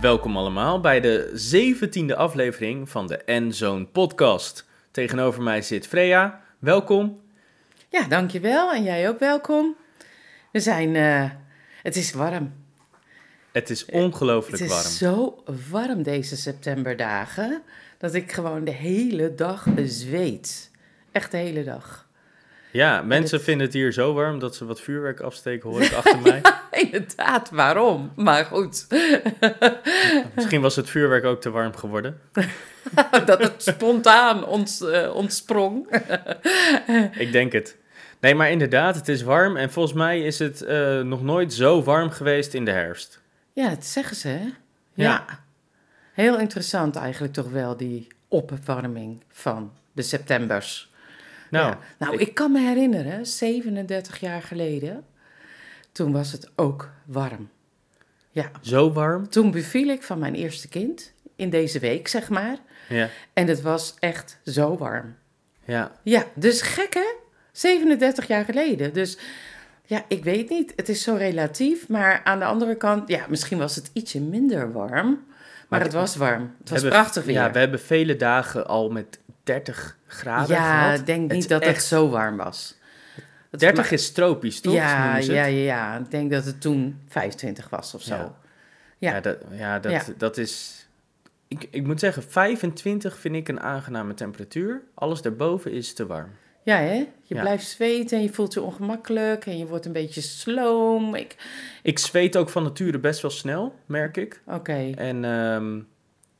Welkom allemaal bij de zeventiende aflevering van de N-Zone podcast. Tegenover mij zit Freya. Welkom. Ja, dankjewel. En jij ook welkom. We zijn, eh, het is warm. Het is ongelooflijk Het is warm. zo warm deze septemberdagen, dat ik gewoon de hele dag zweet. Echt de hele dag. Ja, mensen het- vinden het hier zo warm dat ze wat vuurwerk afsteken, hoor ik achter mij. Inderdaad, waarom? Maar goed, Misschien was het vuurwerk ook te warm geworden. dat het spontaan ont, eh, ontsprong. Ik denk het. Nee, maar inderdaad, het is warm en volgens mij is het eh, nog nooit zo warm geweest in de herfst. Ja, dat zeggen ze, hè? Ja. Heel interessant eigenlijk toch wel, die opwarming van de septembers. Nou, Ja. nou ik- ik... kan me herinneren, 37 jaar geleden, toen was het ook warm. Ja, zo warm. toen beviel ik van mijn eerste kind, in deze week zeg maar. Ja, En het was echt zo warm. ja. Ja, dus gek hè? 37 jaar geleden. Dus ja, ik weet niet, het is zo relatief. Maar aan de andere kant, ja, misschien was het ietsje minder warm. Maar, Maar het was warm. Het was hebben- prachtig weer. Ja, we hebben vele dagen al met 30 graden Ja, gehad. ik denk Het niet is dat echt- het zo warm was. Het 30 ma- is tropisch, toch? Ja, ja, het? ja, ja. Ik denk dat het toen 25 was of zo. Ja. Ja. Ja, dat, ja, dat, dat is... Ik, ik moet zeggen, 25 vind ik een aangename temperatuur. Alles daarboven is te warm. Ja, hè? Je blijft zweten en je voelt je ongemakkelijk en je wordt een beetje sloom. Ik... Ik zweet ook van nature best wel snel, merk ik. Oké, En ehm,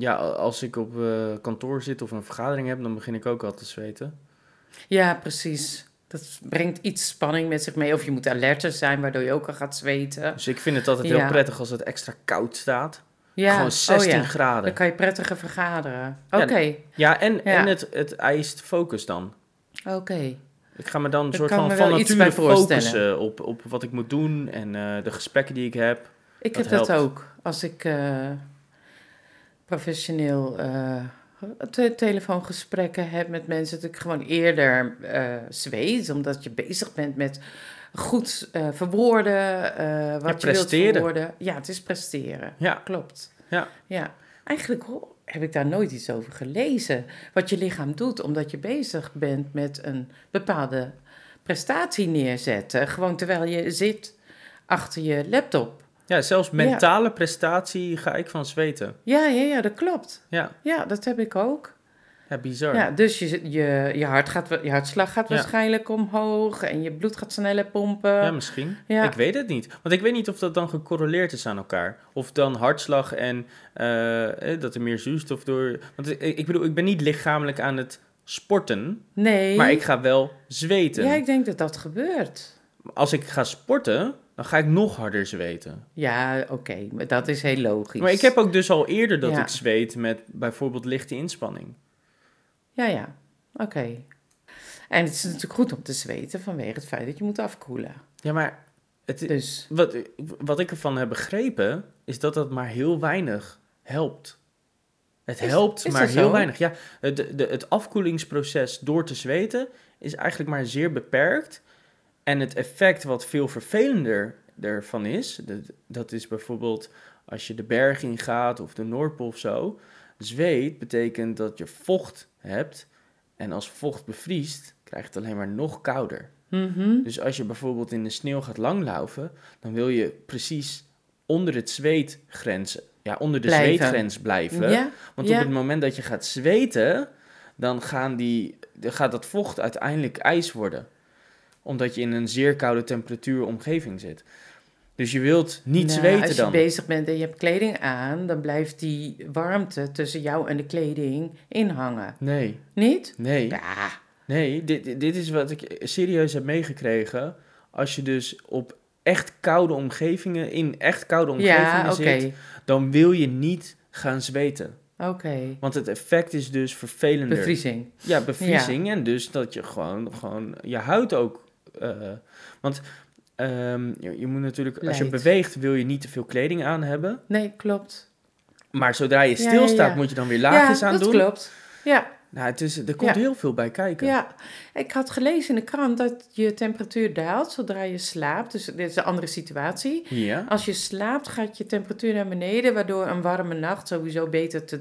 ja, als ik op eh, kantoor zit of een vergadering heb, dan begin ik ook al te zweten. ja, precies. Dat brengt iets spanning met zich mee. Of je moet alerter zijn, waardoor je ook al gaat zweten. Dus ik vind het altijd heel prettig als het extra koud staat. Ja, Gewoon 16 oh ja. graden. Dan kan je prettiger vergaderen. Oké, Ja, en, Ja. en het, het eist focus dan. oké. Ik ga me dan een soort van van nature focussen op, op wat ik moet doen en eh, de gesprekken die ik heb. Ik Dat heb dat ook. Als ik eh, professioneel te- telefoongesprekken heb met mensen, dat ik gewoon eerder eh zweet, omdat je bezig bent met goed eh, verwoorden, wat je wilt verwoorden. Ja, het is presteren. Ja, Klopt. Ja. ja. Eigenlijk heb ik daar nooit iets over gelezen. Wat je lichaam doet, omdat je bezig bent met een bepaalde prestatie neerzetten. Gewoon terwijl je zit achter je laptop. Ja zelfs mentale prestatie ga ik van zweten. Ja, ja, ja, dat klopt. Ja, Ja, dat heb ik ook. ja bizar. Ja, dus je, je, je, hart gaat, je hartslag gaat Ja. waarschijnlijk omhoog en je bloed gaat sneller pompen. Ja, misschien. Ja. Ik weet het niet. Want ik weet niet of dat dan gecorreleerd is aan elkaar. Of dan hartslag en eh, eh, dat er meer zuurstof door... Want ik, ik bedoel, ik ben niet lichamelijk aan het sporten, nee. maar ik ga wel zweten. Ja, ik denk dat dat gebeurt. Als ik ga sporten, dan ga ik nog harder zweten. Ja, oké, maar dat is heel logisch. Maar ik heb ook dus al eerder dat Ja. ik zweet met bijvoorbeeld lichte inspanning. Ja, ja, oké. En het is natuurlijk goed om te zweten vanwege het feit dat je moet afkoelen. Ja, maar het, Dus, wat, wat ik ervan heb begrepen, is dat dat maar heel weinig helpt. Het Is- helpt is maar heel zo? weinig. Ja, het, de, het afkoelingsproces door te zweten is eigenlijk maar zeer beperkt. En het effect wat veel vervelender ervan is, dat, dat is bijvoorbeeld als je de berg in gaat of de Noordpool of zo. Zweet betekent dat je vocht hebt en als vocht bevriest, krijg je het alleen maar nog kouder. mhm. Dus als je bijvoorbeeld in de sneeuw gaat langlaufen, dan wil je precies onder het zweetgrens, ja, onder de Blijven. zweetgrens blijven. ja, Want ja. op het moment dat je gaat zweten, dan gaan die, dan gaat dat vocht uiteindelijk ijs worden. Omdat je in een zeer koude temperatuur omgeving zit. Dus je wilt niet Nou, zweten als je dan. bezig bent en je hebt kleding aan, dan blijft die warmte tussen jou en de kleding inhangen. Nee, Niet? nee, Ja. nee. Dit, dit- is wat ik serieus heb meegekregen. Als je dus op echt koude omgevingen, in echt koude omgevingen Ja, zit, dan wil je niet gaan zweten. Oké. Want het effect is dus vervelender. Bevriezing. Ja, bevriezing. En dus dat je gewoon, gewoon je huid ook. Eh, want ehm, je, je moet natuurlijk, als je beweegt, wil je niet te veel kleding aan hebben. Nee, klopt. Maar zodra je Ja, stilstaat, ja. moet je dan weer laagjes ja, aan dat doen. klopt. Ja, Nou, het is, er komt Ja. heel veel bij kijken. Ja, ik had gelezen in de krant dat je temperatuur daalt zodra je slaapt. Dus dit is een andere situatie. Ja. Als je slaapt, gaat je temperatuur naar beneden, waardoor een warme nacht sowieso beter te,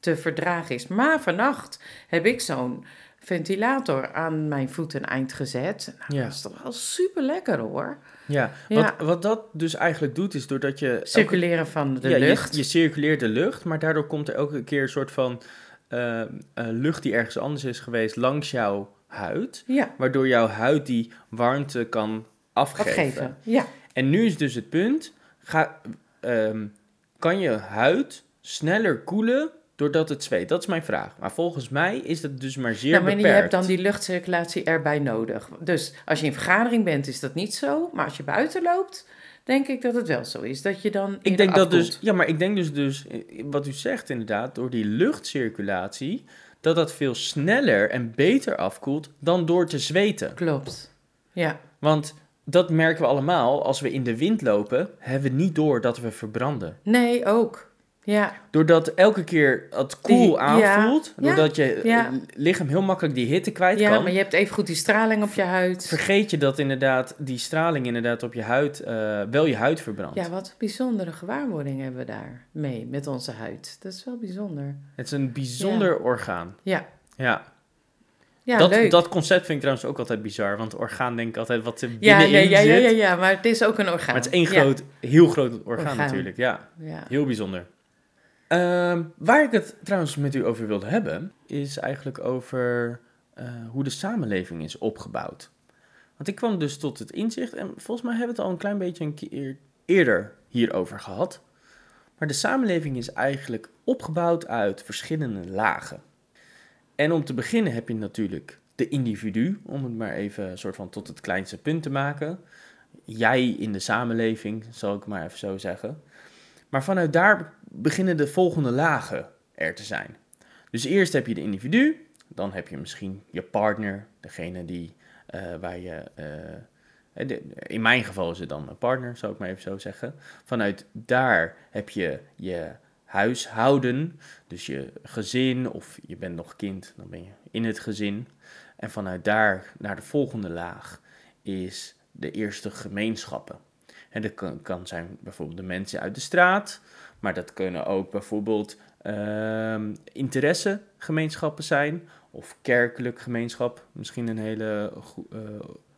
te verdragen is. Maar vannacht heb ik zo'n ventilator aan mijn voeteneind gezet. Nou, Ja. Dat is toch wel super lekker hoor. ja. Ja. Wat, wat dat dus eigenlijk doet, is doordat je... elke- Circuleren van de ja, je- lucht. Je, circuleert de lucht, maar daardoor komt er elke keer een soort van eh, eh, lucht die ergens anders is geweest langs jouw huid. Ja, Waardoor jouw huid die warmte kan afgeven. afgeven. Ja. En nu is dus het punt, ga, ehm, kan je huid sneller koelen doordat het zweet? Dat is mijn vraag. Maar volgens mij is dat dus maar zeer Ja, maar beperkt. je hebt dan die luchtcirculatie erbij nodig. Dus als je in vergadering bent, is dat niet zo. Maar als je buiten loopt, denk ik dat het wel zo is. Dat je dan Ik denk dat dus, ja, maar ik denk dus, dus, eh, wat u zegt inderdaad, door die luchtcirculatie, dat dat veel sneller en beter afkoelt dan door te zweten. Klopt. Ja. Want dat merken we allemaal, als we in de wind lopen, hebben we niet door dat we verbranden. Nee, ook. Ja. Doordat elke keer het koel Die- aanvoelt, ja, doordat je ja. eh, lichaam heel makkelijk die hitte kwijt ja, kan, maar je hebt even goed die straling op je huid. vergeet je dat inderdaad die straling inderdaad op je huid, eh, wel je huid verbrandt. Ja, wat bijzondere gewaarwording hebben we daar mee met onze huid. Dat is wel bijzonder. Het is een bijzonder orgaan. Ja, Ja, ja dat, leuk. dat concept vind ik trouwens ook altijd bizar, want orgaan denk ik altijd wat er ja, binnenin ja, ja, ja, zit. ja, ja, maar het is ook een orgaan. Maar het is één Ja, groot, heel groot orgaan, Orgaan. natuurlijk, ja. Ja. Heel bijzonder. Ehm, waar ik het trouwens met u over wilde hebben, is eigenlijk over eh, hoe de samenleving is opgebouwd. Want ik kwam dus tot het inzicht, en volgens mij hebben we het al een klein beetje een keer eerder hierover gehad. Maar de samenleving is eigenlijk opgebouwd uit verschillende lagen. En om te beginnen heb je natuurlijk de individu, om het maar even soort van tot het kleinste punt te maken. Jij in de samenleving, zal ik maar even zo zeggen. Maar vanuit daar beginnen de volgende lagen er te zijn. Dus eerst heb je de individu, dan heb je misschien je partner, degene die, eh, waar je, eh, de- in mijn geval is het dan een partner, zou ik maar even zo zeggen. Vanuit daar heb je je huishouden, dus je gezin of je bent nog kind, dan ben je in het gezin. En vanuit daar naar de volgende laag is de eerste gemeenschappen. En dat kan zijn bijvoorbeeld de mensen uit de straat, maar dat kunnen ook bijvoorbeeld ehm interessegemeenschappen zijn, of kerkelijk gemeenschap, misschien een hele eh,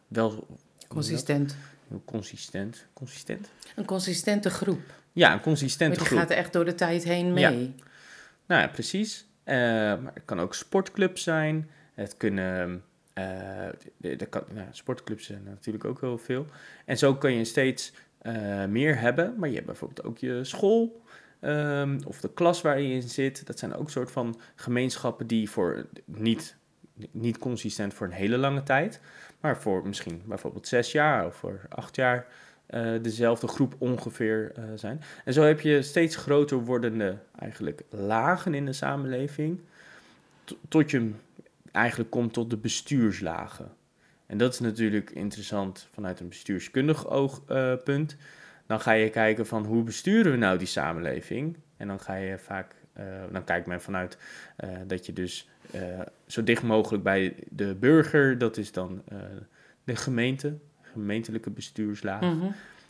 wel? Consistent. Consistent. Consistent? Een consistente groep. Ja, een consistente Maar die groep. gaat echt door de tijd heen Ja. mee. Nou ja, precies. Eh, maar het kan ook sportclubs zijn. Het kunnen. de- de kan, nou, sportclubs zijn natuurlijk ook heel veel. En zo kan je steeds meer hebben. Maar je hebt bijvoorbeeld ook je school. Ehm, of de klas waar je in zit. Dat zijn ook soort van gemeenschappen die voor niet, niet consistent voor een hele lange tijd. Maar voor misschien bijvoorbeeld zes jaar of voor acht jaar. eh, dezelfde groep ongeveer eh, zijn. En zo heb je steeds groter wordende eigenlijk lagen in de samenleving, to- tot je eigenlijk komt tot de bestuurslagen. En dat is natuurlijk interessant vanuit een bestuurskundig oogpunt. Dan ga je kijken van hoe besturen we nou die samenleving? En dan ga je vaak, eh, dan kijkt men vanuit eh, dat je dus eh, zo dicht mogelijk bij de burger, dat is dan de gemeente, gemeentelijke bestuurslaag. Mhm.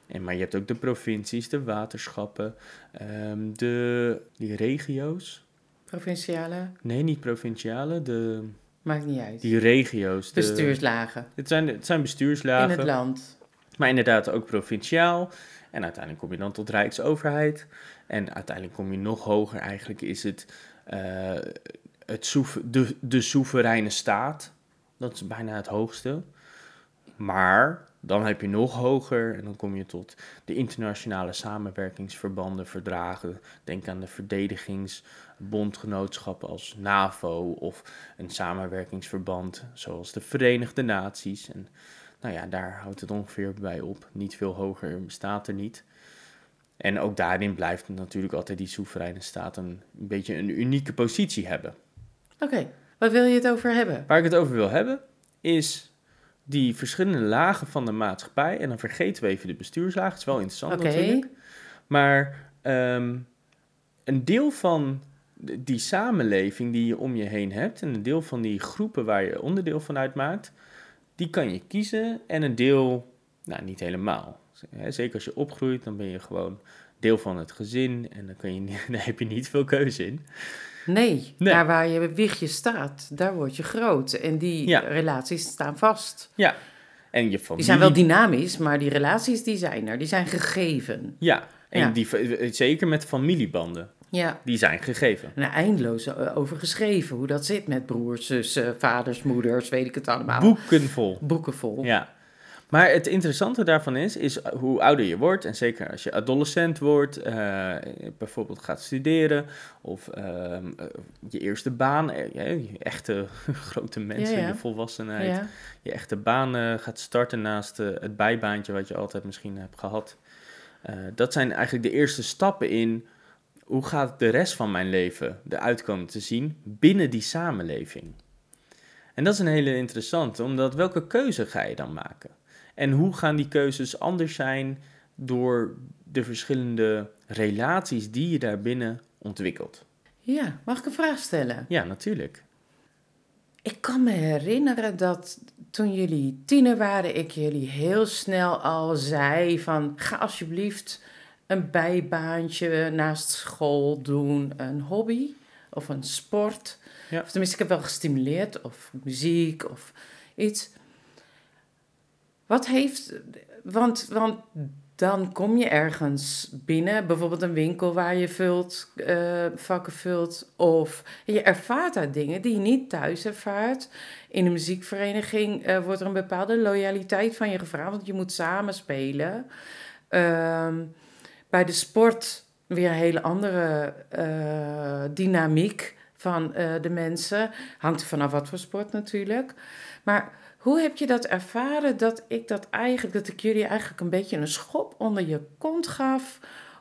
En, maar je hebt ook de provincies, de waterschappen, ehm, de die regio's. Provinciale, Nee, niet provinciale, de, maakt niet uit. die regio's. De, Bestuurslagen Het zijn, het zijn in bestuurslagen, het land. maar inderdaad ook provinciaal. En uiteindelijk kom je dan tot Rijksoverheid. En uiteindelijk kom je nog hoger. Eigenlijk is het, eh, het de, de soevereine staat. Dat is bijna het hoogste. Maar dan heb je nog hoger en dan kom je tot de internationale samenwerkingsverbanden, verdragen. Denk aan de verdedigingsbondgenootschappen als NAVO of een samenwerkingsverband zoals de Verenigde Naties. En nou ja, daar houdt het ongeveer bij op. Niet veel hoger bestaat er niet. En ook daarin blijft natuurlijk altijd die soevereine staat een, een beetje een unieke positie hebben. Oké, wat wil je het over hebben? Waar ik het over wil hebben, is die verschillende lagen van de maatschappij. En dan vergeten we even de bestuurslagen. Het is wel interessant Oké. natuurlijk. Maar ehm, een deel van die samenleving die je om je heen hebt en een deel van die groepen waar je onderdeel van uitmaakt, die kan je kiezen en een deel, nou niet helemaal. Zeker als je opgroeit, dan ben je gewoon deel van het gezin en dan, kan je, daar heb je niet veel keuze in. Nee, daar waar je wiegje staat, daar word je groot. En die relaties staan vast. Ja, en je familie... Die zijn wel dynamisch, maar die relaties die zijn er, die zijn gegeven. Ja, en Die, zeker met familiebanden. Ja. Die zijn gegeven. En eindeloos eh, over geschreven. Hoe dat zit met broers, zussen, vaders, moeders, weet ik het allemaal. Boeken vol. Boeken vol. Ja. Maar het interessante daarvan is, is hoe ouder je wordt, en zeker als je adolescent wordt, uh, bijvoorbeeld gaat studeren, of ehm, eh, je eerste baan, je echte grote mensen, ja, je volwassenheid, je echte baan gaat starten naast het bijbaantje wat je altijd misschien hebt gehad. dat zijn eigenlijk de eerste stappen in hoe gaat de rest van mijn leven eruit komen te zien binnen die samenleving? En dat is een hele interessante, omdat welke keuze ga je dan maken? En hoe gaan die keuzes anders zijn door de verschillende relaties die je daarbinnen ontwikkelt? Ja, mag ik een vraag stellen? Ja, natuurlijk. Ik kan me herinneren dat toen jullie tiener waren, ik jullie heel snel al zei van ga alsjeblieft een bijbaantje naast school doen, een hobby of een sport. Ja. Of tenminste, ik heb wel gestimuleerd, of muziek of iets. Wat heeft. Want, want dan kom je ergens binnen, bijvoorbeeld een winkel waar je vult, uh, vakken vult. Of je ervaart daar dingen die je niet thuis ervaart. In een muziekvereniging uh, wordt er een bepaalde loyaliteit van je gevraagd, want je moet samen spelen. Ehm, bij de sport weer een hele andere uh, dynamiek van de mensen. Hangt er vanaf wat voor sport natuurlijk. Maar hoe heb je dat ervaren dat ik dat eigenlijk, dat ik jullie eigenlijk een beetje een schop onder je kont gaf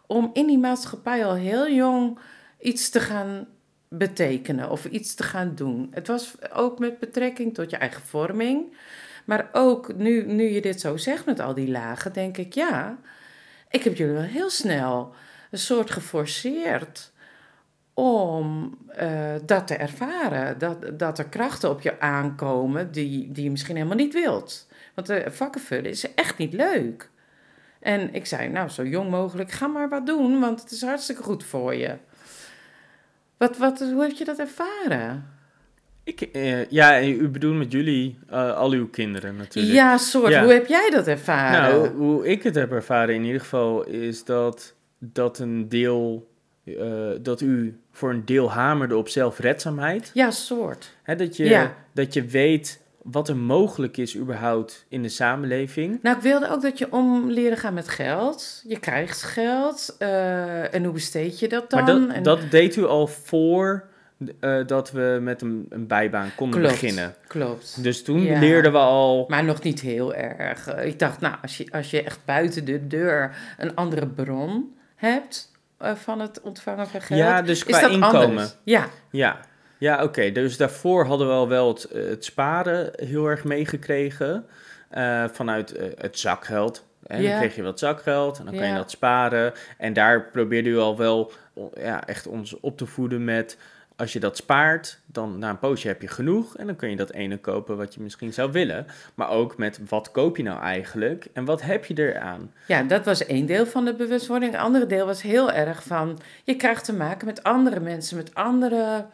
om in die maatschappij al heel jong iets te gaan betekenen of iets te gaan doen? Het was ook met betrekking tot je eigen vorming, maar ook nu, nu je dit zo zegt met al die lagen, denk ik ja, ik heb jullie wel heel snel een soort geforceerd om uh, dat te ervaren. Dat, dat er krachten op je aankomen die, die je misschien helemaal niet wilt. Want de vakken vullen is echt niet leuk. En ik zei, nou, zo jong mogelijk, ga maar wat doen, want het is hartstikke goed voor je. Wat, wat, hoe heb je dat ervaren? Ik, eh, ja, u bedoelt met jullie, uh, al uw kinderen natuurlijk. Ja, soort. Hoe heb jij dat ervaren? Nou, hoe ik het heb ervaren in ieder geval, is dat, dat een deel uh, dat u voor een deel hamerde op zelfredzaamheid. Ja, soort. Hè, dat, je, dat je weet wat er mogelijk is überhaupt in de samenleving. Nou, ik wilde ook dat je om leren gaan met geld. Je krijgt geld. Uh, en hoe besteed je dat dan? Maar dat, dat deed u al voor uh, dat we met een, een bijbaan konden beginnen. Klopt. Dus toen leerden we al. Maar nog niet heel erg. Ik dacht, nou, als je, als je echt buiten de deur een andere bron hebt eh, van het ontvangen van geld. Ja, dus qua inkomen. Ja. Ja, ja oké. Dus daarvoor hadden we al wel het, eh, het sparen heel erg meegekregen. Uh, vanuit het zakgeld. En ja. dan kreeg je wat zakgeld en dan kan je dat sparen. En daar probeerde u al wel ja, echt ons op te voeden met als je dat spaart, dan na een poosje heb je genoeg en dan kun je dat ene kopen wat je misschien zou willen. Maar ook met wat koop je nou eigenlijk en wat heb je eraan? Ja, dat was één deel van de bewustwording. Een andere deel was heel erg van je krijgt te maken met andere mensen, met andere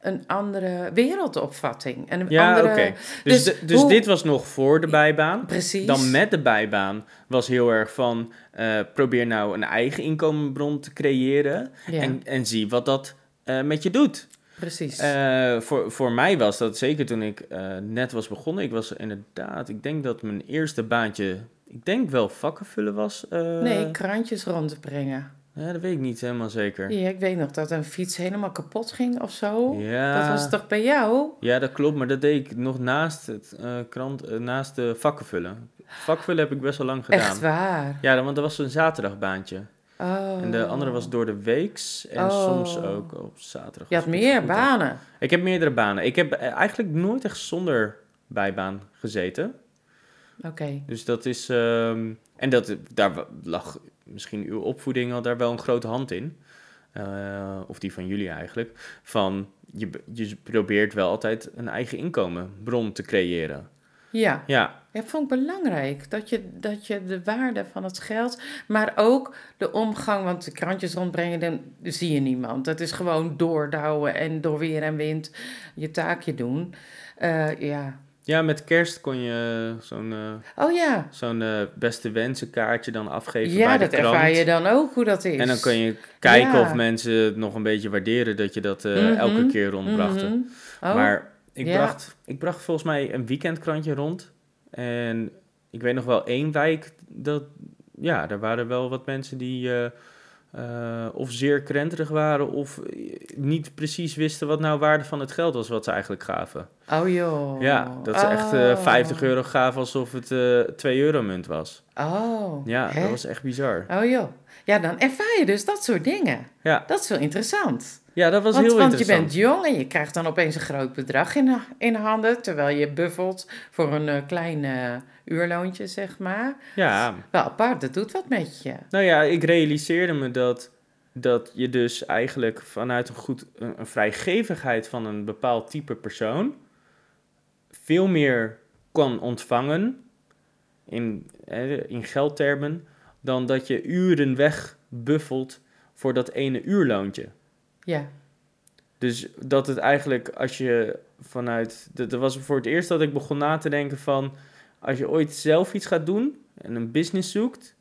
een andere wereldopvatting. En een ja, oké. Dus, dus, dus dit was nog voor de bijbaan. Precies. Dan met de bijbaan was heel erg van... Uh, probeer nou een eigen inkomenbron te creëren. En, en zie wat dat uh, met je doet. Precies. Uh, voor, voor mij was dat zeker toen ik uh, net was begonnen. Ik was inderdaad, ik denk dat mijn eerste baantje, ik denk wel vakken vullen was. nee, krantjes rondbrengen. Ja, dat weet ik niet helemaal zeker. Ja, ik weet nog dat een fiets helemaal kapot ging of zo. Ja. Dat was toch bij jou? Ja, dat klopt, maar dat deed ik nog naast, het, krant, naast de vakken vullen. Vakvullen heb ik best wel lang gedaan. Echt waar? Ja, want dat was een zaterdagbaantje. Oh. En de andere was door de weeks en oh. soms ook op zaterdag. Je had meer banen. Ik heb meerdere banen. Ik heb eh, eigenlijk nooit echt zonder bijbaan gezeten. Oké. Dus dat is... Um, en dat, daar lag misschien uw opvoeding al daar wel een grote hand in. eh, of die van jullie eigenlijk, van je, je probeert wel altijd een eigen inkomenbron te creëren. Ja. Ja, Ja, vond ik belangrijk. Dat je, dat je de waarde van het geld, maar ook de omgang, want de krantjes rondbrengen, dan zie je niemand. Dat is gewoon doordouwen en door weer en wind je taakje doen. Eh, ja. ja met kerst kon je zo'n eh, Oh ja. zo'n eh, beste wensenkaartje dan afgeven Ja, bij dat de krant. ervaar je dan ook hoe dat is. En dan kan je kijken Ja. of mensen het nog een beetje waarderen dat je dat Mhm. elke keer rondbracht. Mhm. Oh, Maar ik, Ja. bracht, ik bracht volgens mij een weekendkrantje rond. En ik weet nog wel één wijk dat, ja, er waren wel wat mensen die eh, eh, of zeer krenterig waren of eh, niet precies wisten wat nou waarde van het geld was wat ze eigenlijk gaven. oh joh. Ja, dat ze echt eh, Oh. 50 euro gaven alsof het eh 2 euro munt was. Oh. Ja, hè? dat was echt bizar. Oh joh. Ja, dan ervaar je dus dat soort dingen. Ja, Dat is wel interessant. Ja dat was want, heel want je interessant. bent jong en je krijgt dan opeens een groot bedrag in, in handen, terwijl je buffelt voor een eh, klein eh, uurloontje, zeg maar. Ja, Wel apart, dat doet wat met je. Nou ja, ik realiseerde me dat, dat je dus eigenlijk vanuit een, goed, een, een vrijgevigheid van een bepaald type persoon veel meer kan ontvangen in, in geldtermen dan dat je uren wegbuffelt voor dat ene uurloontje. Ja, Dus dat het eigenlijk als je vanuit. Dat dat was voor het eerst dat ik begon na te denken van. Als je ooit zelf iets gaat doen en een business zoekt,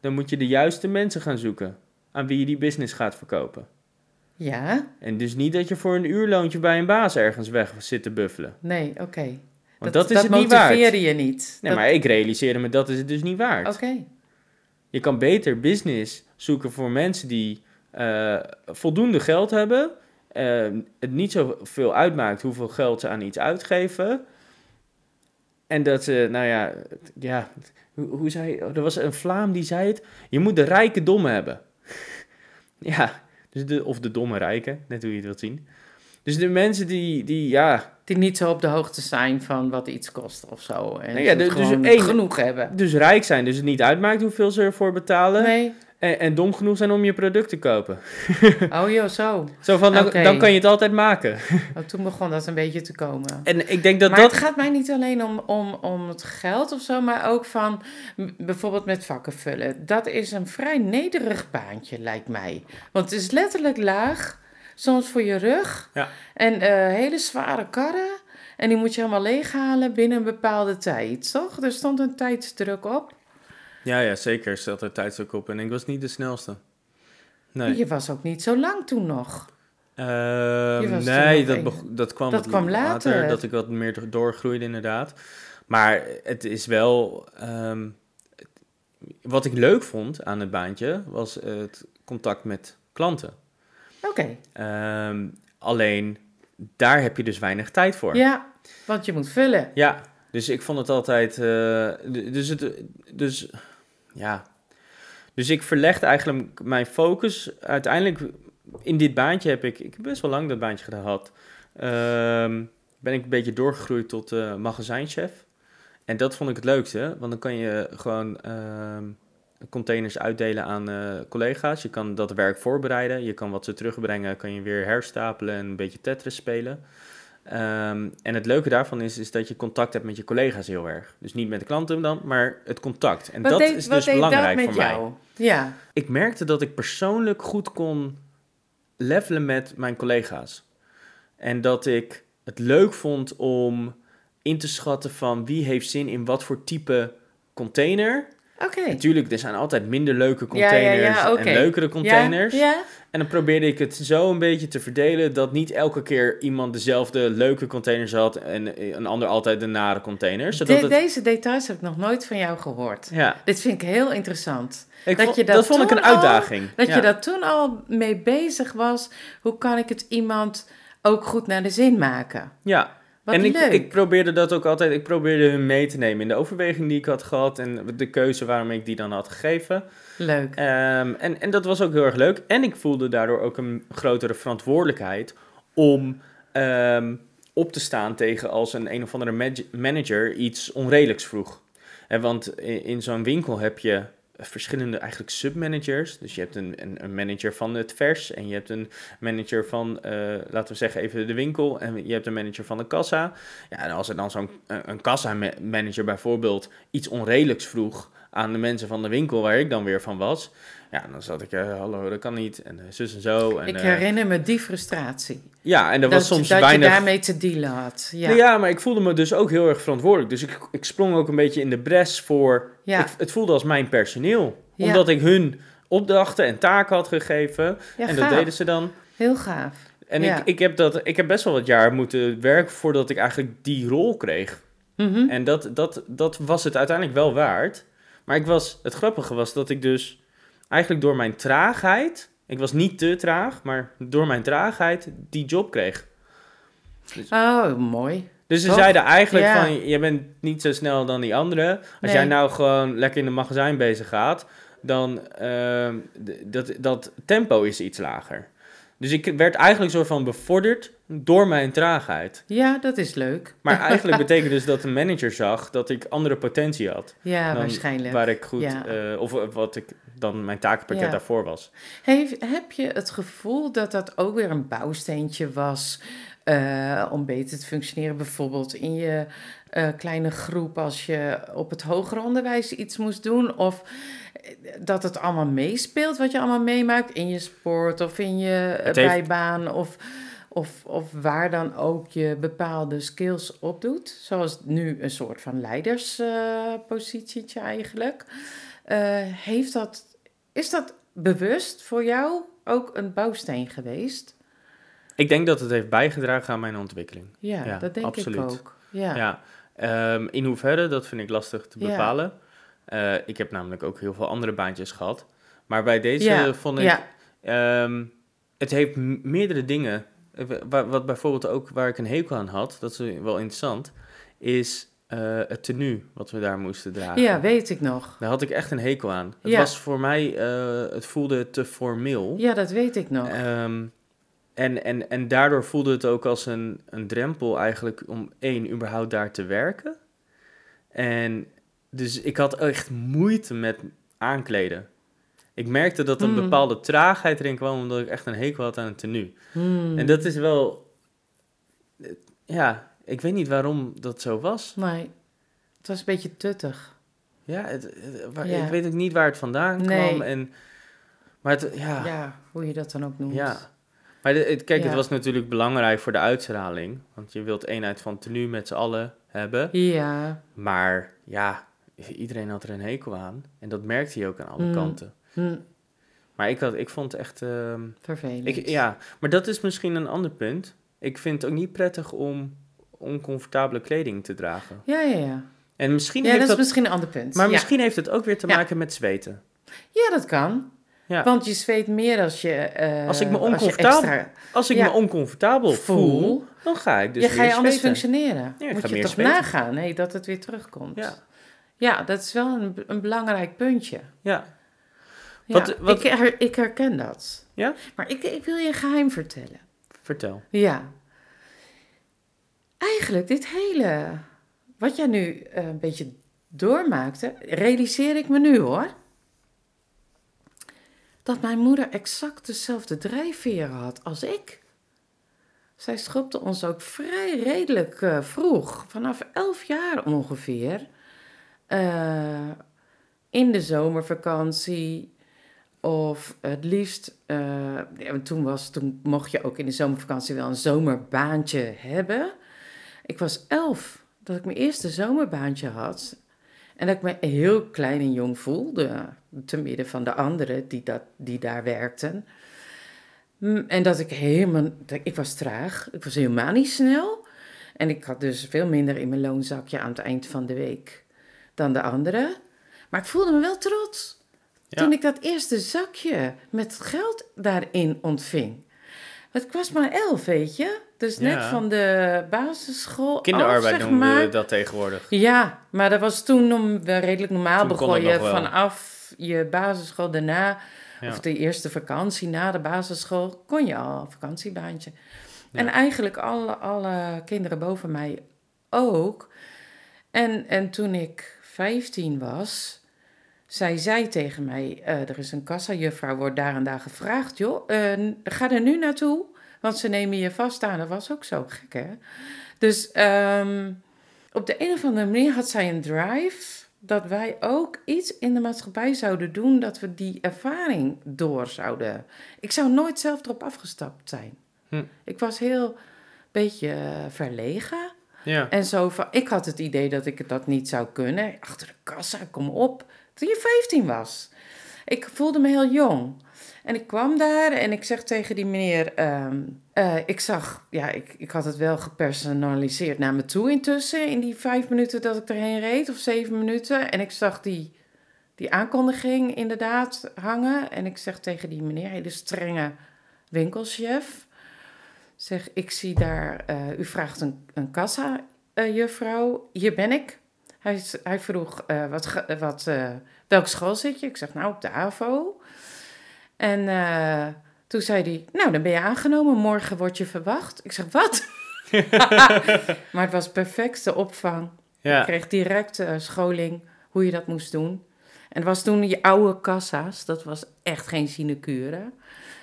dan moet je de juiste mensen gaan zoeken aan wie je die business gaat verkopen. ja, En dus niet dat je voor een uurloontje bij een baas ergens weg zit te buffelen. nee, oké. Want dat, is het niet waard. motiveerde je niet. Nee, Dat- maar ik realiseerde me dat is het dus niet waard. Oké, Je kan beter business zoeken voor mensen die eh, voldoende geld hebben. eh, het niet zoveel uitmaakt hoeveel geld ze aan iets uitgeven. En dat ze, nou ja, ja hoe, hoe zei oh, er was een Vlaam die zei het. Je moet de rijke domme hebben. ja, dus de, of de domme rijken, net hoe je het wilt zien. Dus de mensen die, die ja, die niet zo op de hoogte zijn van wat iets kost of zo. En Nou ja, dus- dus één- genoeg hebben. dus rijk zijn, dus het niet uitmaakt hoeveel ze ervoor betalen. Nee, En, en dom genoeg zijn om je product te kopen. oh joh, zo. Zo van, dan, dan kan je het altijd maken. Oh, toen begon dat een beetje te komen. En ik denk dat maar dat... het gaat mij niet alleen om, om, om het geld of zo, maar ook van bijvoorbeeld met vakken vullen. Dat is een vrij nederig baantje, lijkt mij. Want het is letterlijk laag, soms voor je rug. Ja. En eh, hele zware karren. En die moet je allemaal leeghalen binnen een bepaalde tijd, toch? Er stond een tijdsdruk op. Ja, ja, zeker. Er zat er tijdstuk op en ik was niet de snelste. Nee, Je was ook niet zo lang toen nog. Ehm, nee nog dat, dat kwam, dat kwam later. Dat ik wat meer do- doorgroeide inderdaad. Maar het is wel... ehm, wat ik leuk vond aan het baantje was het contact met klanten. Oké, Ehm, alleen, daar heb je dus weinig tijd voor. ja, want je moet vullen. Ja, dus ik vond het altijd. eh, dus het. Dus ja. Dus ik verlegde eigenlijk mijn focus. Uiteindelijk in dit baantje heb ik. Ik heb best wel lang dat baantje gehad. Ehm, ben ik een beetje doorgegroeid tot eh, magazijnchef. En dat vond ik het leukste, want dan kan je gewoon ehm, containers uitdelen aan eh, collega's. Je kan dat werk voorbereiden. Je kan wat ze terugbrengen, kan je weer herstapelen en een beetje Tetris spelen. Ehm, en het leuke daarvan is, is dat je contact hebt met je collega's heel erg. Dus niet met de klanten dan, maar het contact. En dat is dus belangrijk voor mij. jou? Ja, Ik merkte dat ik persoonlijk goed kon levelen met mijn collega's. En dat ik het leuk vond om in te schatten van wie heeft zin in wat voor type container. Oké. Natuurlijk, er zijn altijd minder leuke ja, containers ja, en leukere containers. En dan probeerde ik het zo een beetje te verdelen dat niet elke keer iemand dezelfde leuke containers had en een ander altijd de nare container. Zodat De- het, Deze details heb ik nog nooit van jou gehoord. ja, Dit vind ik heel interessant. ik Dat vond, je dat, dat vond ik een al- uitdaging. Dat ja. je daar toen al mee bezig was. Hoe kan ik het iemand ook goed naar de zin maken? Ja, Wat en ik, leuk. ik probeerde dat ook altijd, ik probeerde hun mee te nemen in de overweging die ik had gehad en de keuze waarom ik die dan had gegeven. Leuk. Ehm, en, en dat was ook heel erg leuk. En ik voelde daardoor ook een grotere verantwoordelijkheid om ehm, op te staan tegen als een een of andere manager iets onredelijks vroeg. Hè, want in, in zo'n winkel heb je verschillende eigenlijk submanagers. Dus je hebt een, een, een, manager van het vers en je hebt een manager van, eh, laten we zeggen even de winkel en je hebt een manager van de kassa. Ja, en als er dan zo'n een kassa-manager bijvoorbeeld iets onredelijks vroeg aan de mensen van de winkel waar ik dan weer van was, ja, dan zat ik, uh, hallo, dat kan niet. En uh, zus en zo. En, ik herinner me die frustratie. Ja, en dat, was soms dat weinig... Je daarmee te dealen had. Ja. ja, maar ik voelde me dus ook heel erg verantwoordelijk. Dus ik, ik sprong ook een beetje in de bres voor... Ja. Ik, het voelde als mijn personeel. Omdat ik hun opdrachten en taken had gegeven. en dat deden ze dan. Heel gaaf. En ik, ik, heb dat, ik heb best wel wat jaar moeten werken voordat ik eigenlijk die rol kreeg. Mm -hmm. En dat, dat, dat was het uiteindelijk wel waard. Maar ik was, het grappige was dat ik dus eigenlijk door mijn traagheid, ik was niet te traag, maar door mijn traagheid die job kreeg. Dus, oh, mooi. Dus ze zeiden eigenlijk van, je bent niet zo snel dan die anderen. Als jij nou gewoon lekker in de magazijn bezig gaat, dan uh, dat, dat tempo is iets lager. Dus ik werd eigenlijk soort van bevorderd door mijn traagheid. Ja, dat is leuk. Maar eigenlijk betekent dus dat de manager zag dat ik andere potentie had. Ja, waarschijnlijk. Waar ik goed, ja. uh, of wat ik dan mijn takenpakket daarvoor was. Hey, heb je het gevoel dat dat ook weer een bouwsteentje was uh, om beter te functioneren? Bijvoorbeeld in je uh, kleine groep als je op het hoger onderwijs iets moest doen? Of dat het allemaal meespeelt wat je allemaal meemaakt in je sport of in je uh, bijbaan of, of, of waar dan ook je bepaalde skills opdoet. Zoals nu een soort van leiderspositietje eigenlijk. heeft dat is dat bewust voor jou ook een bouwsteen geweest? Ik denk dat het heeft bijgedragen aan mijn ontwikkeling. Ja, dat denk ik ook. Ja. ja. Um, in hoeverre, dat vind ik lastig te bepalen. Ja. Uh, ik heb namelijk ook heel veel andere baantjes gehad. Maar bij deze vond ik... Um, het heeft meerdere dingen. Eh, wat bijvoorbeeld ook waar ik een hekel aan had, dat is wel interessant, is uh, het tenue wat we daar moesten dragen. Ja, weet ik nog. Daar had ik echt een hekel aan. Het was voor mij, uh, het voelde te formeel. Ja, dat weet ik nog. Um, en, en, en daardoor voelde het ook als een, een drempel eigenlijk om één, überhaupt daar te werken. En dus ik had echt moeite met aankleden. Ik merkte dat er een mm. bepaalde traagheid erin kwam, omdat ik echt een hekel had aan het tenue. Mm. En dat is wel, ja, ik weet niet waarom dat zo was. Nee, het was een beetje tuttig. Ja, het, ik weet ook niet waar het vandaan kwam. En, maar het, ja. ja, hoe je dat dan ook noemt. Ja. Maar het, kijk, het was natuurlijk belangrijk voor de uitstraling. Want je wilt eenheid van tenue met z'n allen hebben. Ja. Maar ja, iedereen had er een hekel aan. En dat merkte je ook aan alle mm. kanten. Mm. Maar ik, had, ik vond het echt... Uh, Vervelend. Ik, ja, maar dat is misschien een ander punt. Ik vind het ook niet prettig om oncomfortabele kleding te dragen. Ja, ja, ja. En misschien ja, heeft dat is misschien een ander punt. Maar misschien heeft het ook weer te maken met zweten. Ja, dat kan. Ja. Want je zweet meer als je. Uh, als ik me oncomfortabel, als, extra... als ik me oncomfortabel voel, dan ga ik dus. Je ga je anders functioneren. Ja, Moet je toch zweten. nagaan nee, dat het weer terugkomt. Ja, ja dat is wel een, een belangrijk puntje. Ja. Ja wat, wat... Ik, her, ik herken dat. Ja? Maar ik, ik wil je een geheim vertellen. Vertel. Ja eigenlijk dit hele, wat jij nu uh, een beetje doormaakte, realiseer ik me nu hoor. Dat mijn moeder exact dezelfde drijfveren had als ik. Zij schopte ons ook vrij redelijk uh, vroeg, vanaf elf jaar ongeveer, uh, in de zomervakantie. Of het liefst, toen, was, toen mocht je ook in de zomervakantie wel een zomerbaantje hebben. Ik was elf dat ik mijn eerste zomerbaantje had. En dat ik me heel klein en jong voelde, te midden van de anderen die, dat, die daar werkten. Mm, en dat ik helemaal, ik was traag, ik was helemaal niet snel. En ik had dus veel minder in mijn loonzakje aan het eind van de week dan de anderen. Maar ik voelde me wel trots. Toen ik dat eerste zakje met geld daarin ontving. Het was maar elf, weet je. Dus net van de basisschool Kinderarbeid af, zeg noemen maar. we dat tegenwoordig. Ja, maar dat was toen om, redelijk normaal. Toen begon je vanaf je basisschool daarna... of de eerste vakantie na de basisschool... kon je al een vakantiebaantje. En eigenlijk alle, alle kinderen boven mij ook. En, en toen ik 15 was zij zei tegen mij, eh, er is een kassajuffrouw, wordt daar en daar gevraagd, joh, eh, ga er nu naartoe, want ze nemen je vast aan. Dat was ook zo gek, hè? Dus ehm, op de een of andere manier had zij een drive dat wij ook iets in de maatschappij zouden doen, dat we die ervaring door zouden. Ik zou nooit zelf erop afgestapt zijn. Hm. Ik was heel beetje eh, verlegen. Ja. En zo van, ik had het idee dat ik dat niet zou kunnen. Achter de kassa, kom op. Toen je 15 was. Ik voelde me heel jong. En ik kwam daar en ik zeg tegen die meneer, ehm, eh, ik zag, ja, ik, ik had het wel gepersonaliseerd naar me toe intussen, in die vijf minuten dat ik erheen reed, of zeven minuten. En ik zag die, die aankondiging inderdaad hangen. En ik zeg tegen die meneer, de strenge winkelchef, zeg, ik zie daar, eh, u vraagt een, een kassa, eh, juffrouw, hier ben ik. Hij, vroeg, eh, wat, wat, eh, welke school zit je? Ik zeg, nou, op de AVO. En eh, toen zei hij, nou, dan ben je aangenomen, morgen word je verwacht. Ik zeg, wat? maar het was perfecte opvang. Ik Ja. kreeg direct scholing hoe je dat moest doen. En het was toen die oude kassa's, dat was echt geen sinecure.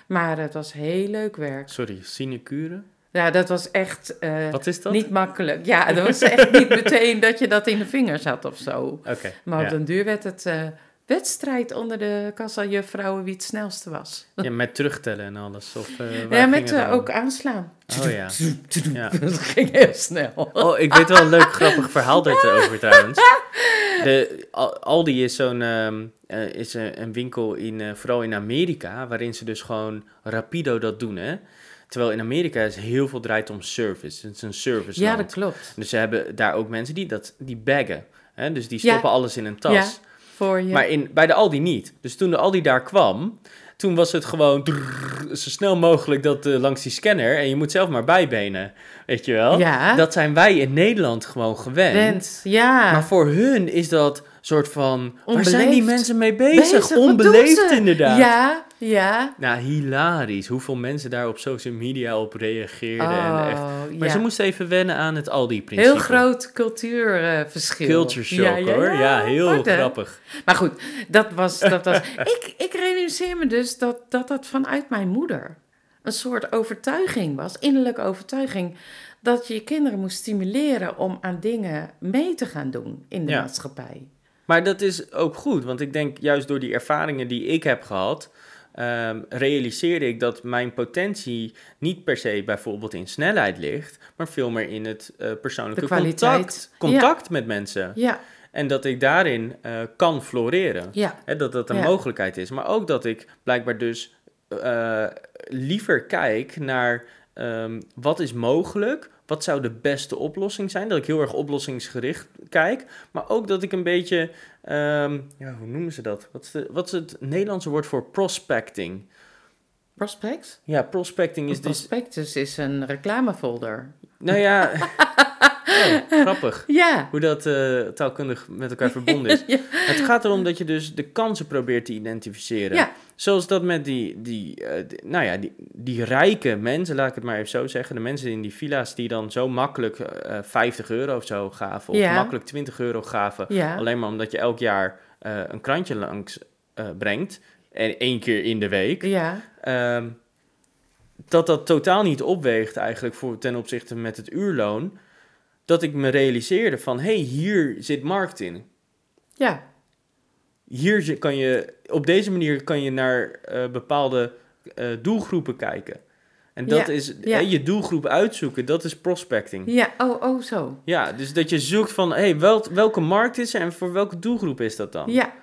Maar het was heel leuk werk. Sorry, sinecure? Ja, dat was echt eh, Wat is dat? niet makkelijk. Ja, dat was echt niet meteen dat je dat in de vingers had of zo. Maar op ja. den duur werd het eh, wedstrijd onder de kassajuffrouwen wie het snelste was. ja, met terugtellen en alles. Of, eh, Ja, met ook aanslaan. Oh ja. ja. Dat ging heel snel. Oh, ik weet wel een leuk grappig verhaal daarover trouwens. De, Al- Aldi is zo'n ehm, eh, is een, winkel in, vooral in Amerika, waarin ze dus gewoon rapido dat doen, hè. Terwijl in Amerika is heel veel draait om service. Het is een service Ja, dat klopt. Dus ze hebben daar ook mensen die dat die baggen. Hè? Dus die Ja. stoppen alles in een tas. Ja, voor je. Maar in, bij de Aldi niet. Dus toen de Aldi daar kwam, toen was het gewoon zo snel mogelijk dat eh, langs die scanner en je moet zelf maar bijbenen. Weet je wel? ja, Dat zijn wij in Nederland gewoon gewend. Ja. Maar voor hun is dat soort van, waar zijn die Onbeleefd. mensen mee bezig? Onbeleefd inderdaad. Ja, ja. Nou, hilarisch. Hoeveel mensen daar op social media op reageerden. en echt. Oh, Maar ja. ze moesten even wennen aan het Aldi-principe. Heel groot cultuurverschil. Culture shock hoor. Ja, heel grappig. Maar goed, dat was... Dat was ik, ik realiseer me dus dat, dat dat vanuit mijn moeder een soort overtuiging was, innerlijke overtuiging, dat je je kinderen moest stimuleren om aan dingen mee te gaan doen in de Ja. maatschappij. Maar dat is ook goed, want ik denk juist door die ervaringen die ik heb gehad, ehm, realiseerde ik dat mijn potentie niet per se bijvoorbeeld in snelheid ligt, maar veel meer in het eh, persoonlijke contact, contact met mensen. Ja, En dat ik daarin eh, kan floreren. ja, dat dat een Ja. mogelijkheid is. Maar ook dat ik blijkbaar dus eh, liever kijk naar ehm, wat is mogelijk, wat zou de beste oplossing zijn. Dat ik heel erg oplossingsgericht kijk. Maar ook dat ik een beetje, ehm, ja, hoe noemen ze dat? Wat is, de, wat is het Nederlandse woord voor prospecting? prospects. Ja, prospecting is dus, prospectus is een reclamefolder. nou ja, oh, grappig. Ja. Hoe dat eh, taalkundig met elkaar verbonden is. Ja. Het gaat erom dat je dus de kansen probeert te identificeren. Ja. Zoals dat met die, die, eh, die- nou ja, die, die rijke mensen, laat ik het maar even zo zeggen. De mensen in die villa's die dan zo makkelijk eh 50 euro of zo gaven. Of Ja. makkelijk 20 euro gaven. Alleen maar omdat je elk jaar een krantje langs brengt. En één keer in de week. Ja. Ehm, dat dat totaal niet opweegt eigenlijk voor, ten opzichte met het uurloon. Dat ik me realiseerde van, hé, hey, hier zit markt in. Ja. Hier kan je, op deze manier kan je naar eh, bepaalde eh, doelgroepen kijken. En dat Ja, is ja. hè, je doelgroep uitzoeken, dat is prospecting. Ja. Oh, oh, zo. Ja, dus dat je zoekt van, hé, hey, wel, welke markt is er en voor welke doelgroep is dat dan? Ja.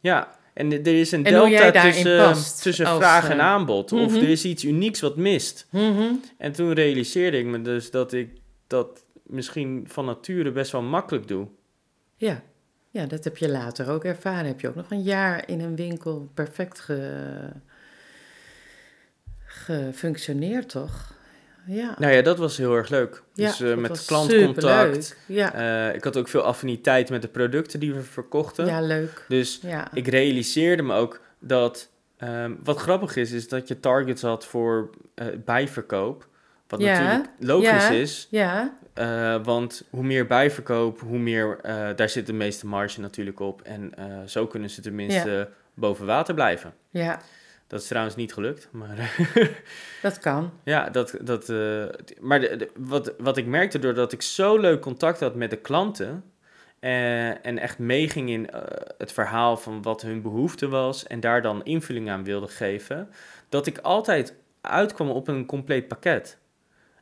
Ja, en er is een delta tussen, tussen als, vraag en eh, aanbod. Of mhm. er is iets unieks wat mist. Mhm. En toen realiseerde ik me dus dat ik dat misschien van nature best wel makkelijk doe. Ja. Ja, dat heb je later ook ervaren. Heb je ook nog een jaar in een winkel perfect ge... gefunctioneerd, toch? Ja. Nou ja, dat was heel erg leuk. ja, dus dat met was klantcontact. Ja. Eh, ik had ook veel affiniteit met de producten die we verkochten. ja, leuk. Dus Ja. ik realiseerde me ook dat... ehm, wat grappig is, is dat je targets had voor eh, bijverkoop. Wat Ja, natuurlijk logisch ja. is, Ja, eh, want hoe meer bijverkoop, hoe meer, eh, daar zit de meeste marge natuurlijk op. En eh, zo kunnen ze tenminste boven water blijven. ja, Dat is trouwens niet gelukt, maar dat kan. ja, dat, dat, maar de, de- wat, wat ik merkte doordat ik zo leuk contact had met de klanten en echt meeging in het verhaal van wat hun behoefte was en daar dan invulling aan wilde geven, dat ik altijd uitkwam op een compleet pakket.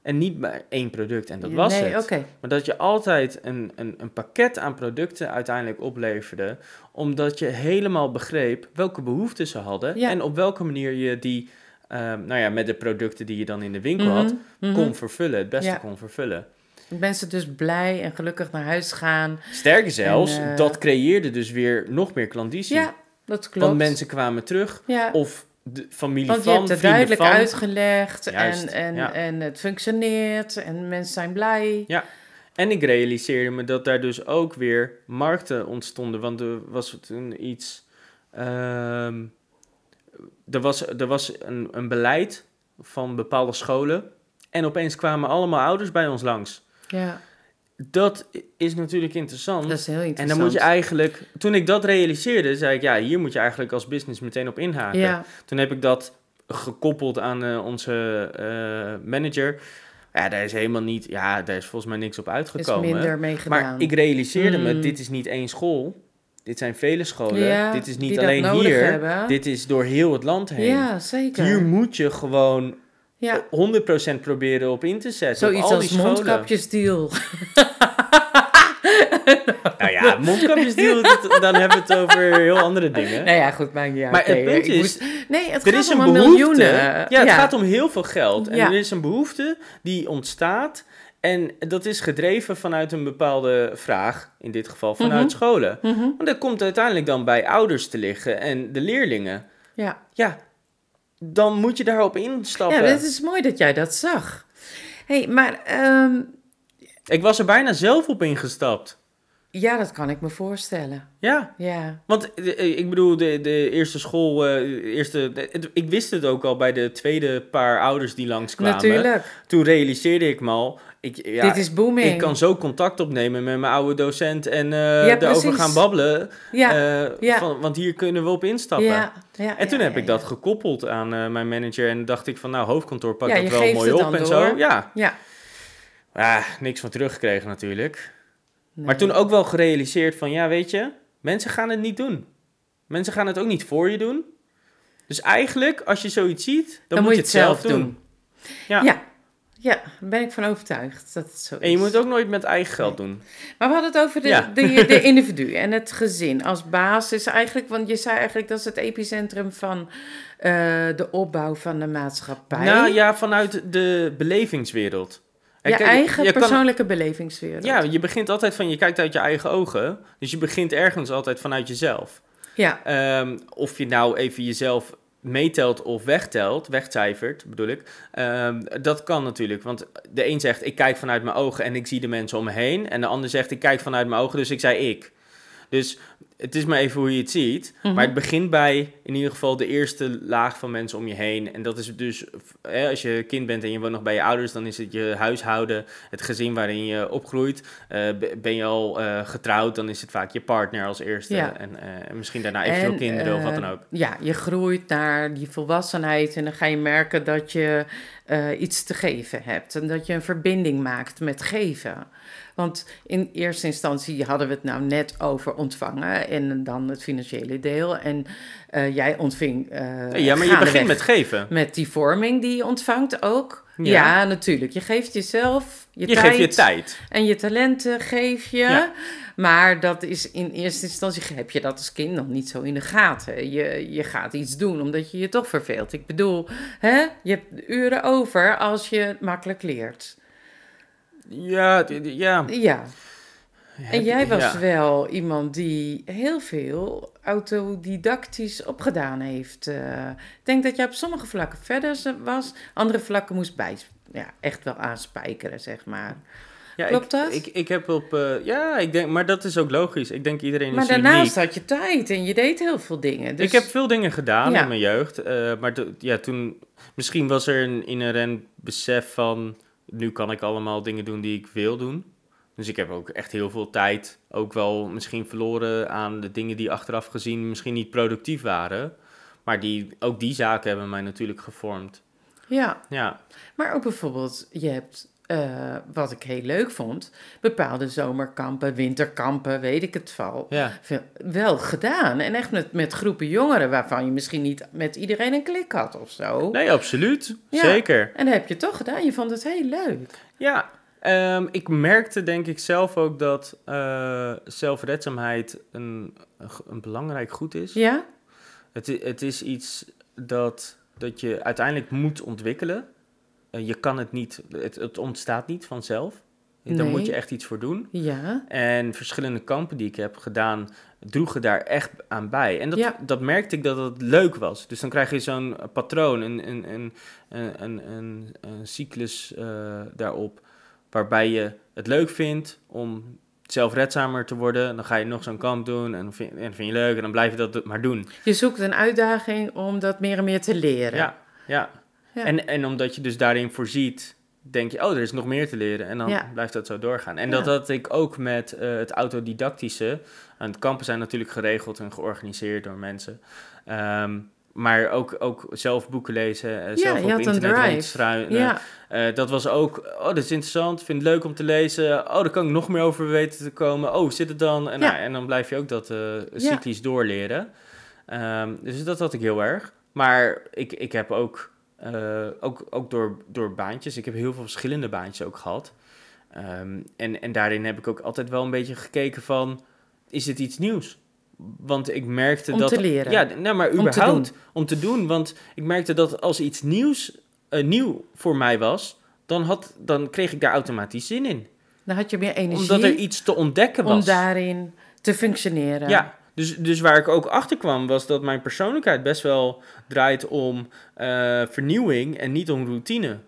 En niet maar één product en dat was nee, het. Maar dat je altijd een, een, een pakket aan producten uiteindelijk opleverde, omdat je helemaal begreep welke behoeften ze hadden Ja. en op welke manier je die, ehm, nou ja, met de producten die je dan in de winkel Mhm, had, mhm. kon vervullen, het beste Ja. kon vervullen. Mensen dus blij en gelukkig naar huis gaan. Sterker zelfs, En, eh, dat creëerde dus weer nog meer klandizie. Ja, dat klopt. Want mensen kwamen terug, ja. of de familie Want je van, hebt het duidelijk van. uitgelegd Juist, en, en, ja. en het functioneert en mensen zijn blij. En ik realiseerde me dat daar dus ook weer markten ontstonden. Want er was toen iets. ehm, er was, er was een, een beleid van bepaalde scholen. En opeens kwamen allemaal ouders bij ons langs. Ja, Dat is natuurlijk interessant. dat is heel en interessant. dan moet je eigenlijk. Toen ik dat realiseerde, zei ik: ja, hier moet je eigenlijk als business meteen op inhaken. Ja, Toen heb ik dat gekoppeld aan eh, onze eh, manager. Ja, daar is helemaal niet. Ja, daar is volgens mij niks op is uitgekomen. minder mee gedaan. Maar ik realiseerde me, Mm. dit is niet één school. Dit zijn vele scholen. Ja, dit is niet alleen hier. hebben. Dit is door heel het land heen. Ja, zeker. Hier moet je gewoon ja, 100% proberen op in te zetten. zoiets al als die mondkapjesdeal. Nou ja, mondkapjesdeal, dan hebben we het over heel andere dingen. nou ja, goed, maakt niet uit. maar het punt is, moest- nee, het er gaat is om een behoefte. miljoenen. Ja, het gaat om heel veel geld. En Ja. er is een behoefte die ontstaat. En dat is gedreven vanuit een bepaalde vraag. In dit geval vanuit Mhm. scholen. Mhm, Want dat komt uiteindelijk dan bij ouders te liggen en de leerlingen. Ja. Ja, dan moet je daarop instappen. ja, het is mooi dat jij dat zag. hey, maar ehm, Ik was er bijna zelf op ingestapt. Ja, dat kan ik me voorstellen. Ja, Ja, want eh, ik bedoel, de, de eerste school, eh, eerste, de- ik wist het ook al bij de tweede paar ouders die langskwamen. natuurlijk. Toen realiseerde ik me al, ik, ja, Dit is booming. ik kan zo contact opnemen met mijn oude docent en eh Ja, daarover gaan babbelen. ja, eh, ja. van, want hier kunnen we op instappen. ja, ja, En toen heb ik dat gekoppeld aan eh, mijn manager en dacht ik van nou, hoofdkantoor pakt Ja, dat wel mooi op en door. zo. Ja. Ja. ja, niks van teruggekregen natuurlijk. Nee. Maar toen ook wel gerealiseerd van ja, weet je, mensen gaan het niet doen. Mensen gaan het ook niet voor je doen. Dus eigenlijk, als je zoiets ziet, dan, moet je het zelf doen. Ja. Ja. ja, daar ben ik van overtuigd dat het zo is. En je moet het ook nooit met eigen geld doen. Maar we hadden het over de, Ja. de, de individu en het gezin als basis eigenlijk. Want je zei eigenlijk dat is het epicentrum van eh, de opbouw van de maatschappij. Nou ja, vanuit de belevingswereld. Je Kijk, eigen je kan- persoonlijke belevingswereld. Ja, je begint altijd van, je kijkt uit je eigen ogen. Dus je begint ergens altijd vanuit jezelf. ja, Ehm, of je nou even jezelf meetelt of wegtelt, wegcijfert bedoel ik. Ehm, dat kan natuurlijk, want de een zegt ik kijk vanuit mijn ogen en ik zie de mensen om me heen. En de ander zegt ik kijk vanuit mijn ogen, dus ik zei ik. Dus het is maar even hoe je het ziet. Mhm. Maar het begint bij in ieder geval de eerste laag van mensen om je heen. En dat is dus, hè, als je kind bent en je woont nog bij je ouders, dan is het je huishouden, het gezin waarin je opgroeit. Eh, be- ben je al eh, getrouwd, dan is het vaak je partner als eerste. Ja. En eh, misschien daarna eventueel En, kinderen of wat dan eh, ook. Ja, je groeit naar die volwassenheid en dan ga je merken dat je eh, iets te geven hebt. En dat je een verbinding maakt met geven. Want in eerste instantie hadden we het nou net over ontvangen en dan het financiële deel. En eh, jij ontving. eh, ja, maar je begint met geven. Met die vorming die je ontvangt ook. Ja. Ja, natuurlijk. Je geeft jezelf je, Je tijd. geeft je tijd. En je talenten geef je. Ja. Maar dat is in eerste instantie heb je dat als kind nog niet zo in de gaten. Je, je gaat iets doen omdat je je toch verveelt. Ik bedoel, hè, je hebt uren over als je makkelijk leert. Ja, ja. Ja. En jij was Ja. wel iemand die heel veel autodidactisch opgedaan heeft. Eh, ik denk dat jij op sommige vlakken verder was, andere vlakken moest bij, ja, echt wel aanspijkeren, zeg maar. Ja, Klopt ik, dat? Ik, ik heb op... eh, ja, ik denk, maar dat is ook logisch. Ik denk iedereen Maar is daarnaast uniek. had je tijd en je deed heel veel dingen. Dus... Ik heb veel dingen gedaan Ja. in mijn jeugd. eh, maar ja, toen... Misschien was er een inherent besef van... nu kan ik allemaal dingen doen die ik wil doen. Dus ik heb ook echt heel veel tijd ook wel misschien verloren aan de dingen die achteraf gezien misschien niet productief waren. Maar die, ook die zaken hebben mij natuurlijk gevormd. Ja, Ja, maar ook bijvoorbeeld, je hebt, eh, wat ik heel leuk vond, bepaalde zomerkampen, winterkampen, weet ik het val. ja, Wel gedaan. En echt met, met groepen jongeren waarvan je misschien niet met iedereen een klik had of zo. nee, absoluut. Ja. Zeker. En dat heb je toch gedaan. Je vond het heel leuk. Ja, ehm, ik merkte denk ik zelf ook dat eh, zelfredzaamheid een, een, belangrijk goed is. Ja? Het, het is iets dat, dat je uiteindelijk moet ontwikkelen. Eh, je kan het niet, het, het ontstaat niet vanzelf. Daar Nee. moet je echt iets voor doen. Ja. En verschillende kampen die ik heb gedaan, droegen daar echt aan bij. En dat, Ja. dat merkte ik dat het leuk was. Dus dan krijg je zo'n patroon, een, een, een, een, een, een, een cyclus eh, daarop, waarbij je het leuk vindt om zelfredzamer te worden. Dan ga je nog zo'n kamp doen en, vind, en vind je leuk en dan blijf je dat maar doen. Je zoekt een uitdaging om dat meer en meer te leren. Ja, ja. Ja. En, en omdat je dus daarin voorziet, denk je, oh, er is nog meer te leren. En dan Ja. blijft dat zo doorgaan. En dat had ik ook met eh, het autodidactische. De kampen zijn natuurlijk geregeld en georganiseerd door mensen. Ehm, maar ook, ook zelf boeken lezen, eh, zelf op internet rondstruinen. Ja. Eh, dat was ook, oh, dat is interessant, vind het leuk om te lezen. Oh, daar kan ik nog meer over weten te komen. Oh, zit het dan? En, nou, en dan blijf je ook dat cyclisch doorleren. Ehm, dus dat had ik heel erg. Maar ik, ik heb ook, eh, ook, ook door, door baantjes, ik heb heel veel verschillende baantjes ook gehad. Ehm, en, en daarin heb ik ook altijd wel een beetje gekeken van, is het iets nieuws? Want ik merkte Om dat... te leren. Ja, nou, maar Om te überhaupt om te doen. Want ik merkte dat als iets nieuws, eh, nieuw voor mij was, dan, had, dan kreeg ik daar automatisch zin in. Dan had je meer energie Omdat er iets te ontdekken was. om daarin te functioneren. Ja, dus, dus waar ik ook achter kwam, was dat mijn persoonlijkheid best wel draait om eh, vernieuwing en niet om routine.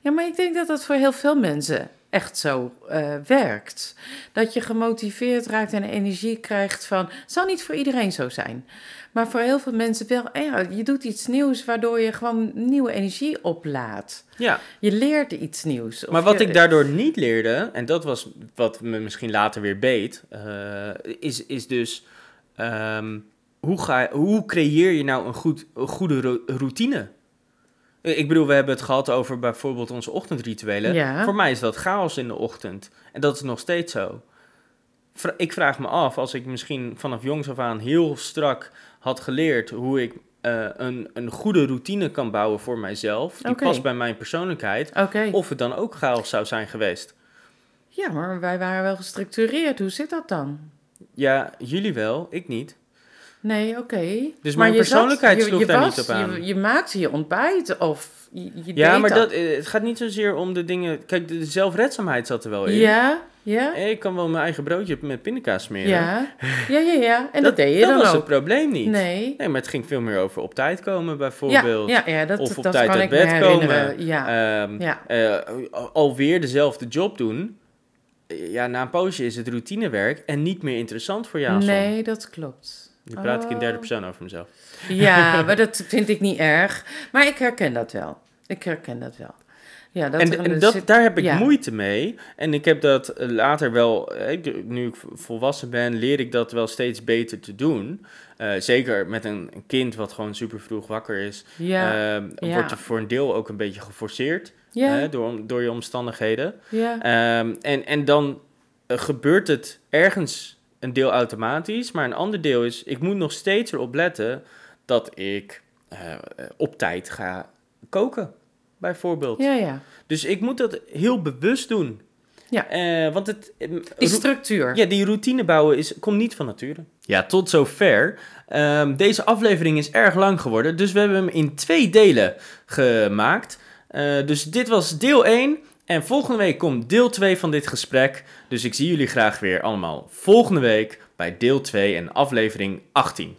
Ja, maar ik denk dat dat voor heel veel mensen echt zo eh, werkt. Dat je gemotiveerd raakt en energie krijgt van... Het zal niet voor iedereen zo zijn. Maar voor heel veel mensen wel. En ja, je doet iets nieuws waardoor je gewoon nieuwe energie oplaadt. Ja, Je leert iets nieuws. Maar wat je- ik daardoor niet leerde, en dat was wat me misschien later weer beet, eh, is, is dus ehm, hoe, ga, hoe creëer je nou een, goed, een goede ro- routine? Eh, Ik bedoel, we hebben het gehad over bijvoorbeeld onze ochtendrituelen. Ja. Voor mij is dat chaos in de ochtend. En dat is nog steeds zo. Ik vraag me af, als ik misschien vanaf jongs af aan heel strak had geleerd hoe ik eh, een, een goede routine kan bouwen voor mijzelf, die past bij mijn persoonlijkheid, of het dan ook chaos zou zijn geweest. Ja, maar wij waren wel gestructureerd. Hoe zit dat dan? Ja, jullie wel, ik niet. Nee, oké. Dus Maar mijn zat- persoonlijkheid je- sloeg je daar was- niet op aan. Je, je maakte je ontbijt of je, je ja, deed maar dat, eh, het gaat niet zozeer om de dingen... Kijk, de zelfredzaamheid zat er wel in. Ja, ja, Ik kan wel mijn eigen broodje met pindakaas smeren. ja, ja, ja, ja. En dat, deed je dat dan was ook. het probleem niet. Nee. Nee, maar het ging veel meer over op tijd komen, Ja, bijvoorbeeld. ja, ja, dat, Of op dat tijd uit bed komen. Ja, Ehm, ja. eh, alweer dezelfde job doen. Ja, na een poosje is het routinewerk en niet meer interessant voor jou. nee, dat klopt. Nu praat ik in derde Oh. persoon over mezelf. Ja, maar dat vind ik niet erg. Maar ik herken dat wel. Ik herken dat wel. Ja, dat en en een- dat, zit- daar heb ik ja. moeite mee. En ik heb dat eh, later wel, eh, nu ik volwassen ben, leer ik dat wel steeds beter te doen. Eh, zeker met een, kind wat gewoon super vroeg wakker is, Ja, ja. wordt er voor een deel ook een beetje geforceerd ja, hè, door, door je omstandigheden. ja. Ehm, en, en dan eh, gebeurt het ergens een deel automatisch, maar een ander deel is, ik moet nog steeds erop letten dat ik eh, eh, op tijd ga koken, bijvoorbeeld. ja, ja. Dus ik moet dat heel bewust doen. Ja. Eh, want het, eh, Die structuur. ja, die routine bouwen is, komt niet van nature. Ja, tot zover. Ehm, deze aflevering is erg lang geworden, dus we hebben hem in twee delen gemaakt. Eh, dus dit was deel 1. En volgende week komt deel 2 van dit gesprek. Dus ik zie jullie graag weer allemaal volgende week bij deel 2 en aflevering 18.